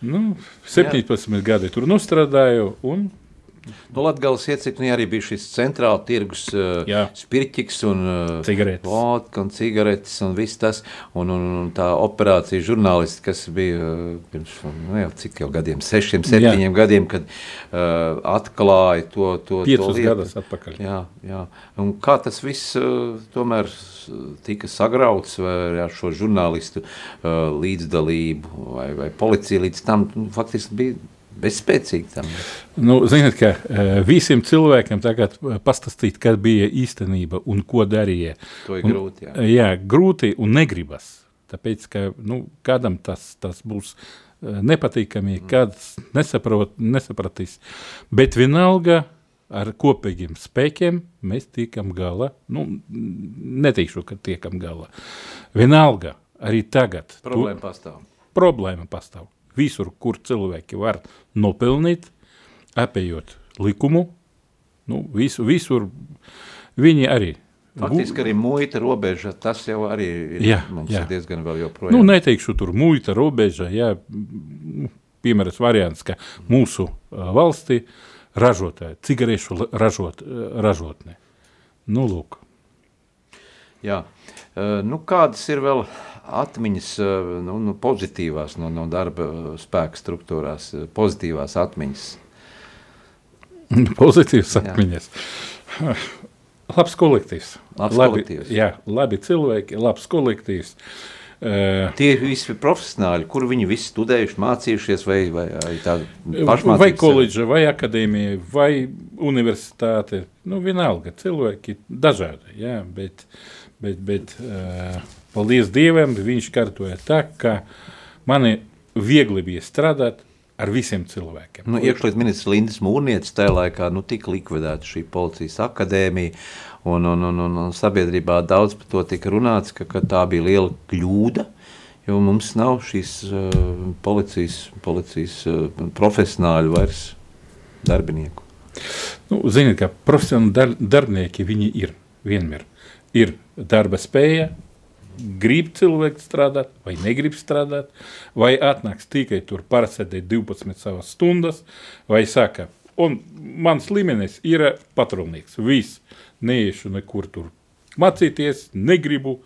Speaker 2: Nu, 17 jā. gadi tur nostrādāju, un
Speaker 1: Nu, Latvijas iecirknī arī bija šis centrāla tirgus uh,
Speaker 2: Jā.
Speaker 1: spirķis un uh,
Speaker 2: Cigaretes.
Speaker 1: vodka un cigaretes un viss tas. Un, un, un tā operācija žurnālisti, kas bija uh, pirms nu, jau cik jau gadiem, sešiem, septiņiem gadiem, kad uh, atklāja to, to, to
Speaker 2: piecus
Speaker 1: lietu.
Speaker 2: gadus atpakaļ.
Speaker 1: Jā, jā. Un kā tas viss uh, tomēr tika sagrauts vai ar šo žurnālistu uh, līdzdalību vai, vai policija līdz tam nu, faktiski bija bezspēcīgi tam.
Speaker 2: Nu, ziniet, ka uh, visiem cilvēkiem tagad eh, pastāstīt, kas bija īstenība un ko darīja.
Speaker 1: To ir
Speaker 2: un,
Speaker 1: grūti, jā.
Speaker 2: Jā, grūti un negribas. Tāpēc, ka nu, kādam tas, tas būs eh, nepatīkami, kāds nesaprot, nesapratīs. Bet vienalga ar kopīgiem spēkiem mēs tiekam galā. Nu, neteikšu, ka tiekam galā. Vienalga arī tagad. tu-
Speaker 1: Problēma pastāv.
Speaker 2: problēma pastāv. Visur, kur cilvēki var nopelnīt, apējot likumu, nu, visu, visur viņi arī.
Speaker 1: Faktiski arī muita robeža, tas jau arī ir,
Speaker 2: Jā,
Speaker 1: mums
Speaker 2: jā.
Speaker 1: ir diezgan vēl joprojām.
Speaker 2: Nu, neteikšu tur muita robeža, jā, piemērs variants, ka mūsu valstī ražotāji, cigarešu ražot, ražotne. Nu, lūk.
Speaker 1: Jā. Eh, Nu, kādas ir vēl atmiņas, eh, nu, nu, pozitīvās no, no darba eh, spēka struktūrās, pozitīvās atmiņas?
Speaker 2: Pozitīvs
Speaker 1: Jā.
Speaker 2: atmiņas. Labs kolektīvs.
Speaker 1: Labs
Speaker 2: labi,
Speaker 1: kolektīvs.
Speaker 2: Jā, labi cilvēki, labs kolektīvs. Uh,
Speaker 1: Tie ir visi profesionāļi, kur viņi visi studējuši, mācījušies, vai, vai, vai tādi
Speaker 2: Vai
Speaker 1: pašmācības.
Speaker 2: koledža, vai akadēmija, vai universitāte. Nu, vienalga, cilvēki dažādi. Jā, bet, bet, bet uh, paldies Dievam, viņš kārtoja tā, ka man viegli bija strādāt ar visiem cilvēkiem.
Speaker 1: Nu, Iekšlietu ministrs Lindas Mūrnietis tajā laikā nu, tika likvidēta šī policijas akadēmija, un, un, un, un, sabiedrībā daudz par to tika runāts, ka, ka tā bija liela kļūda, jo mums nav šīs uh, policijas, policijas uh, profesionāļu vairs darbinieku.
Speaker 2: Nu, Ziniet, ka profesionāli dar, darbinieki viņi ir vienmēr. Ir darba spēja, grib cilvēks strādāt, vai negrib strādāt, vai atnāks tikai tur parasēdēt 12 savas stundas, vai saka, un mans līmenis ir patrulnieks, viss, neiešu nekur tur mācīties, negribu.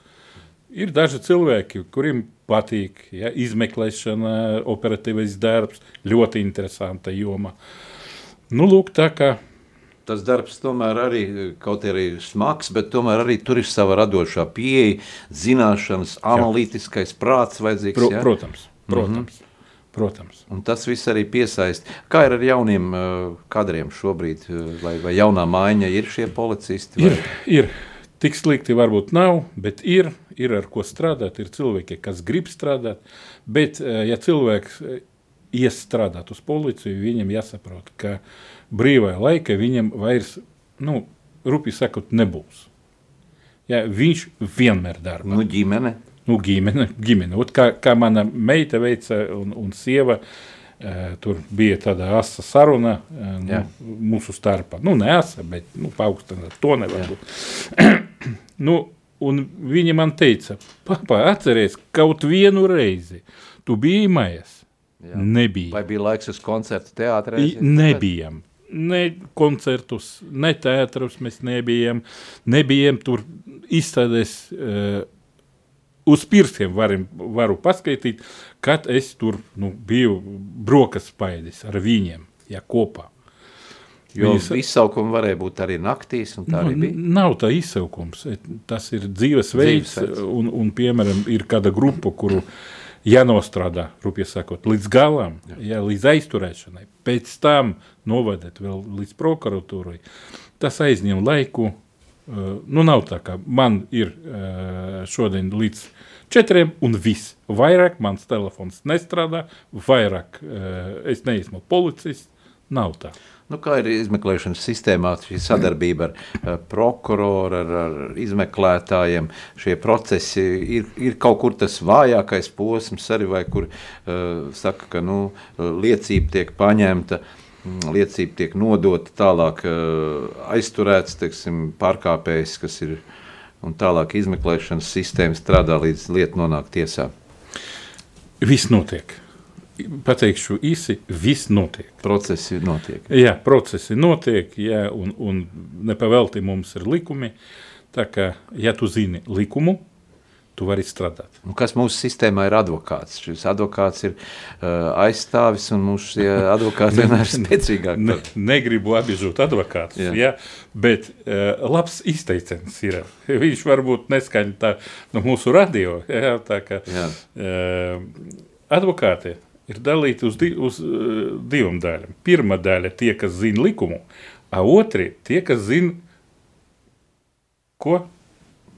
Speaker 2: Ir daži cilvēki, kuriem patīk ja, izmeklēšana, operatīvais darbs, ļoti interesanta joma. Nu, lūk, tā kā
Speaker 1: Tas darbs tomēr arī, kaut arī smags, bet tomēr arī tur ir sava radošā pieeja, zināšanas, analītiskais prāts vajadzīgs.
Speaker 2: Pro,
Speaker 1: ja?
Speaker 2: protams, protams. Mm -hmm. Protams.
Speaker 1: Un tas viss arī piesaista. Kā ir ar jauniem uh, kadriem šobrīd? uh, Vai, vai jaunā maiņa ir šie policisti?
Speaker 2: Ir,
Speaker 1: Vai?
Speaker 2: ir. Tik slikti varbūt nav, bet ir, ir ar ko strādāt. Ir cilvēki, kas grib strādāt. Bet, eh, ja cilvēks eh, ies strādāt uz policiju, viņam jāsaprot, ka brīvā laika viņam vairs, nu, rupi sakot, nebūs. Ja, viņš vienmēr darbā.
Speaker 1: Nu, ģimene.
Speaker 2: nu, ģimene, ģimene. Ot, kā, kā mana meita veica un, un sieva, uh, tur bija tāda asa saruna
Speaker 1: Jā.
Speaker 2: nu, mūsu starpā. Nu, ne asa, bet nu, paaugstināt to nevar būt. nu, un viņa man teica, papa, atceries kaut vienu reizi, tu biji mājās.
Speaker 1: Jā.
Speaker 2: Nebija.
Speaker 1: Vai bija laiks uz koncertu teātrē?
Speaker 2: Nebijam. Ne koncertus, ne teātrus mēs nebijām. Nebijām tur izstādēs. Uh, uz pirkstiem varim, varu paskaidrot, kad es tur nu, biju brokas spaidis ar viņiem, ja kopā.
Speaker 1: Jo
Speaker 2: Viņas-
Speaker 1: izsaukumi varēja būt arī naktīs, un tā arī
Speaker 2: Nu,
Speaker 1: bija.
Speaker 2: nav tā izsaukums. Tas ir dzīvesveids,
Speaker 1: Dzīvesveids.
Speaker 2: un, un, piemēram, ir kāda grupa, kuru jānostrādā, rupi sakot, līdz galam, jā, līdz aizturēšanai. Pēc tam novadēt vēl līdz prokuratūrai. Tas aizņem laiku. Uh, nu, nav tā, ka man ir uh, šodien līdz četriem, un viss. Vairāk mans telefons nestrādā, vairāk uh, es neesmu policists. Nav tā.
Speaker 1: Nu, kā ir izmeklēšanas sistēmā šī sadarbība ar uh, prokuroru, ar, ar izmeklētājiem? Šie procesi ir, ir kaut kur tas vājākais posms, arī vai kur uh, saka, ka nu, liecība tiek paņemta. mm, Liecība tiek nodota tālāk, uh, aizturēts teiksim, pārkāpējs, kas ir un tālāk izmeklēšanas sistēma strādā līdz lieta nonāk tiesā.
Speaker 2: Viss notiek. Pateikšu īsi, viss notiek.
Speaker 1: Procesi notiek.
Speaker 2: Jā, procesi notiek, jā, un, un nepavelti mums ir likumi. Tā kā, ja tu zini likumu, tu vari strādāt.
Speaker 1: Nu, kas mūsu sistēmā ir advokāts? Šis advokāts ir uh, aizstāvis, un mūsu advokāti vienmēr ir spēcīgāki.
Speaker 2: Ne, negribu apbiežot advokātus,
Speaker 1: Jā.
Speaker 2: ja, bet uh, labs izteiciens ir. Viņš varbūt neskaņa tā no mūsu radio. Ja, tā kā,
Speaker 1: Jā.
Speaker 2: uh, advokāti ir dalīti uz, di, uz uh, divām daļām. Pirmā daļa - tie, kas zina likumu, a otri - tie, kas zina, ko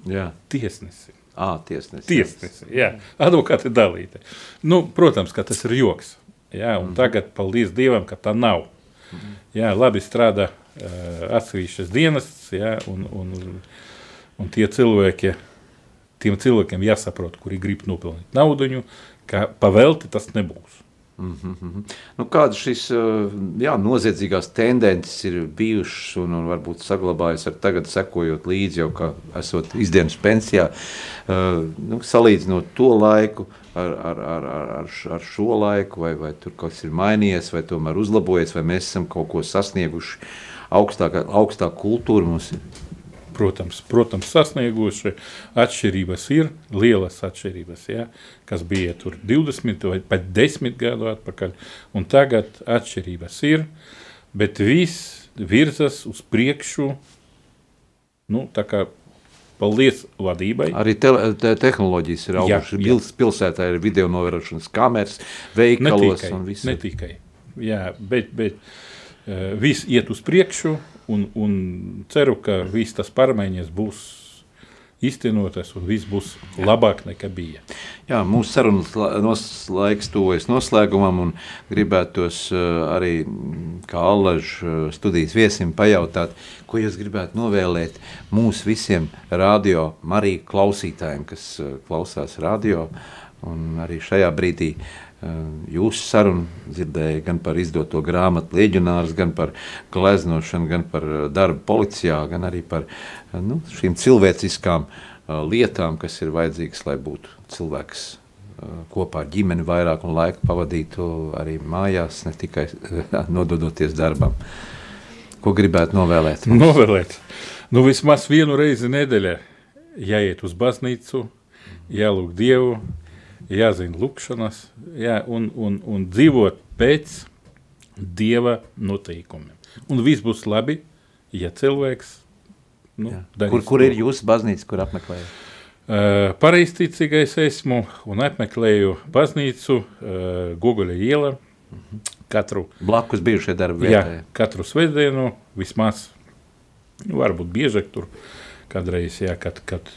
Speaker 1: Jā,
Speaker 2: tiesnesi.
Speaker 1: à, tiesnesis.
Speaker 2: Tiesnesi, jā, advokāti dalīti. Nu, protams, ka tas ir joks. Jā, un tagad, paldies Dievam, ka tā nav. Jā, labi strādā uh, atsevišķas dienas, jā, un, un, un tie cilvēki, tiem cilvēkiem jāsaprot, kuri grib nopelnīt naudu, ka pavelti tas nebūs.
Speaker 1: Nu, kādas šīs uh, jā, noziedzīgās tendences ir bijušas un, un varbūt saglabājas ar tagad, sekojot līdzi jau, kā esot izdienas pensijā, uh, nu, salīdzinot to laiku ar, ar, ar, ar, ar šo laiku, vai, vai tur kaut kas ir mainījies, vai tomēr uzlabojies, vai mēs esam kaut ko sasnieguši. Augstākā, augstākā kultūra mums ir.
Speaker 2: Protams, protams, sasnieguši atšķirības ir lielas atšķirības, ja, kas bija tur 20 vai pat 10 gadu atpakaļ, un tagad atšķirības ir, bet viss virzas uz priekšu, nu, tā kā paldies vadībai.
Speaker 1: Arī te, te, tehnoloģijas ir augušas. Pils, pilsētā ir video novērošanas kameras,
Speaker 2: Ne
Speaker 1: veikalos
Speaker 2: tikai,
Speaker 1: un viss.
Speaker 2: ne tikai, jā, bet, bet uh, viss iet uz priekšu, un, un ceru, ka viss tas pārmaiņas būs iztenotas un viss būs labāk nekā bija.
Speaker 1: Jā, mūsu sarunas laiks tuvojas noslēgumam, un gribētos uh, arī, mm, kā Allaž uh, studijas viesim, pajautāt, ko jūs gribētu novēlēt mūsu visiem radio Mariju klausītājiem, kas uh, klausās radio, un arī šajā brīdī uh, jūsu sarunu dzirdēja gan par izdoto grāmatu Lieģionārs, gan par gleznošanu, gan par uh, darbu policijā, gan arī par uh, nu, šīm cilvēciskām uh, lietām, kas ir vajadzīgas, lai būtu cilvēks kopā ar ģimeni vairāk un laika pavadītu arī mājās, ne tikai nododoties darbam. Ko gribētu novēlēt?
Speaker 2: Novēlēt. Nu, vismaz vienu reizi nedēļā jāiet uz baznīcu, jālūg Dievu, jāzina lūkšanas, jā, un, un, un dzīvot pēc Dieva noteikumiem. Un viss būs labi, ja cilvēks nu,
Speaker 1: Jā.
Speaker 2: darīs
Speaker 1: Kur, kur ir jūsu baznīca, kur apmeklējat?
Speaker 2: Uh, Pareizticīgais esmu un apmeklēju baznīcu uh, Goguļa iela katru,
Speaker 1: Blakus bijušie darba
Speaker 2: jā,
Speaker 1: vietai.
Speaker 2: katru svētdienu, vismaz, nu, varbūt biežāk tur kādreiz, jā, kad, kad,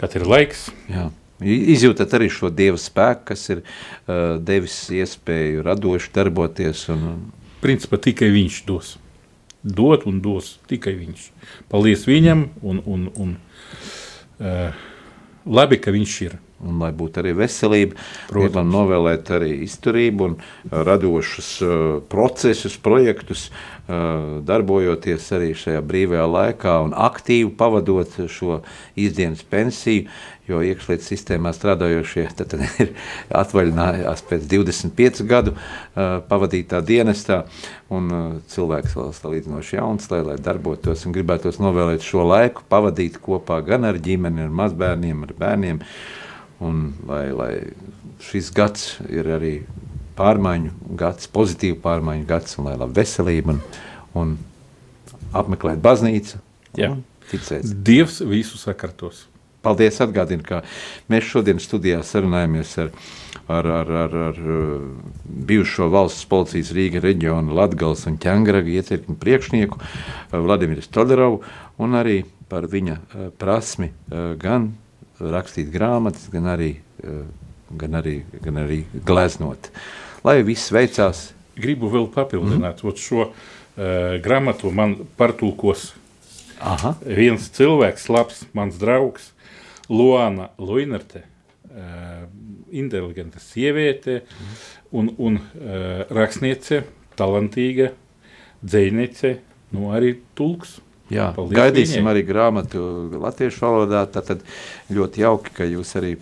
Speaker 2: kad ir laiks.
Speaker 1: Jā. Izjūtat arī šo dieva spēku, kas ir uh, devis iespēju radoši darboties. Un,
Speaker 2: Principā tikai viņš dos. Dot un dos tikai viņš. Paldies viņam un, un, un uh, labi, ka viņš ir.
Speaker 1: un lai būtu arī veselība,
Speaker 2: Protams.
Speaker 1: novēlēt arī izturību un uh, radošus uh, procesus, projektus, uh, darbojoties arī šajā brīvajā laikā un aktīvi pavadot šo izdienas pensiju, jo iekšlietu sistēmā strādājošie tad, tad ir atvaļinājās pēc 25 gadu uh, pavadītā dienestā, un uh, cilvēks vēl salīdzinoši jauns, lai, lai darbotos un gribētos novēlēt šo laiku, pavadīt kopā gan ar ģimeni, ar mazbērniem, ar bērniem, un lai, lai šis gads ir arī pārmaiņu gads, pozitīvu pārmaiņu gads, un lai labi veselība un, un apmeklēt baznīcu.
Speaker 2: Jā.
Speaker 1: un Ticēt.
Speaker 2: Dievs visu sakartos.
Speaker 1: Paldies, atgādinu, ka mēs šodien studijā sarunājamies ar, ar, ar, ar, ar uh, bijušo valsts policijas Rīga reģiona Latgals un Ķengraga iecirkņu priekšnieku uh, Vladimiru Stoļerovu un arī par viņa uh, prasmi uh, gan rakstīt grāmatas, gan arī, uh, gan arī, gan arī gleznot. Lai viss veicās,
Speaker 2: Gribu vēl papildināt mm. šo uh, grāmatu, man partulkos.
Speaker 1: Aha,
Speaker 2: viens cilvēks, labs, mans draugs, Luana Luinerte, uh, inteligenta sieviete un, un uh, rakstniece, talantīga dzēniece, nu arī tulks.
Speaker 1: Jā,
Speaker 2: Paldies
Speaker 1: gaidīsim
Speaker 2: viņai.
Speaker 1: arī grāmatu latviešu valodā. Tad ļoti jauki, ka jūs arī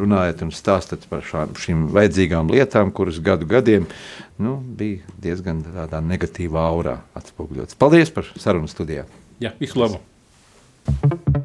Speaker 1: runājat un stāstat par šām, šīm vajadzīgām lietām, kuras gadu gadiem nu, bija diezgan tādā negatīvā aurā atspoguļotas. Paldies par sarunu studijā!
Speaker 2: Jā, visu labu!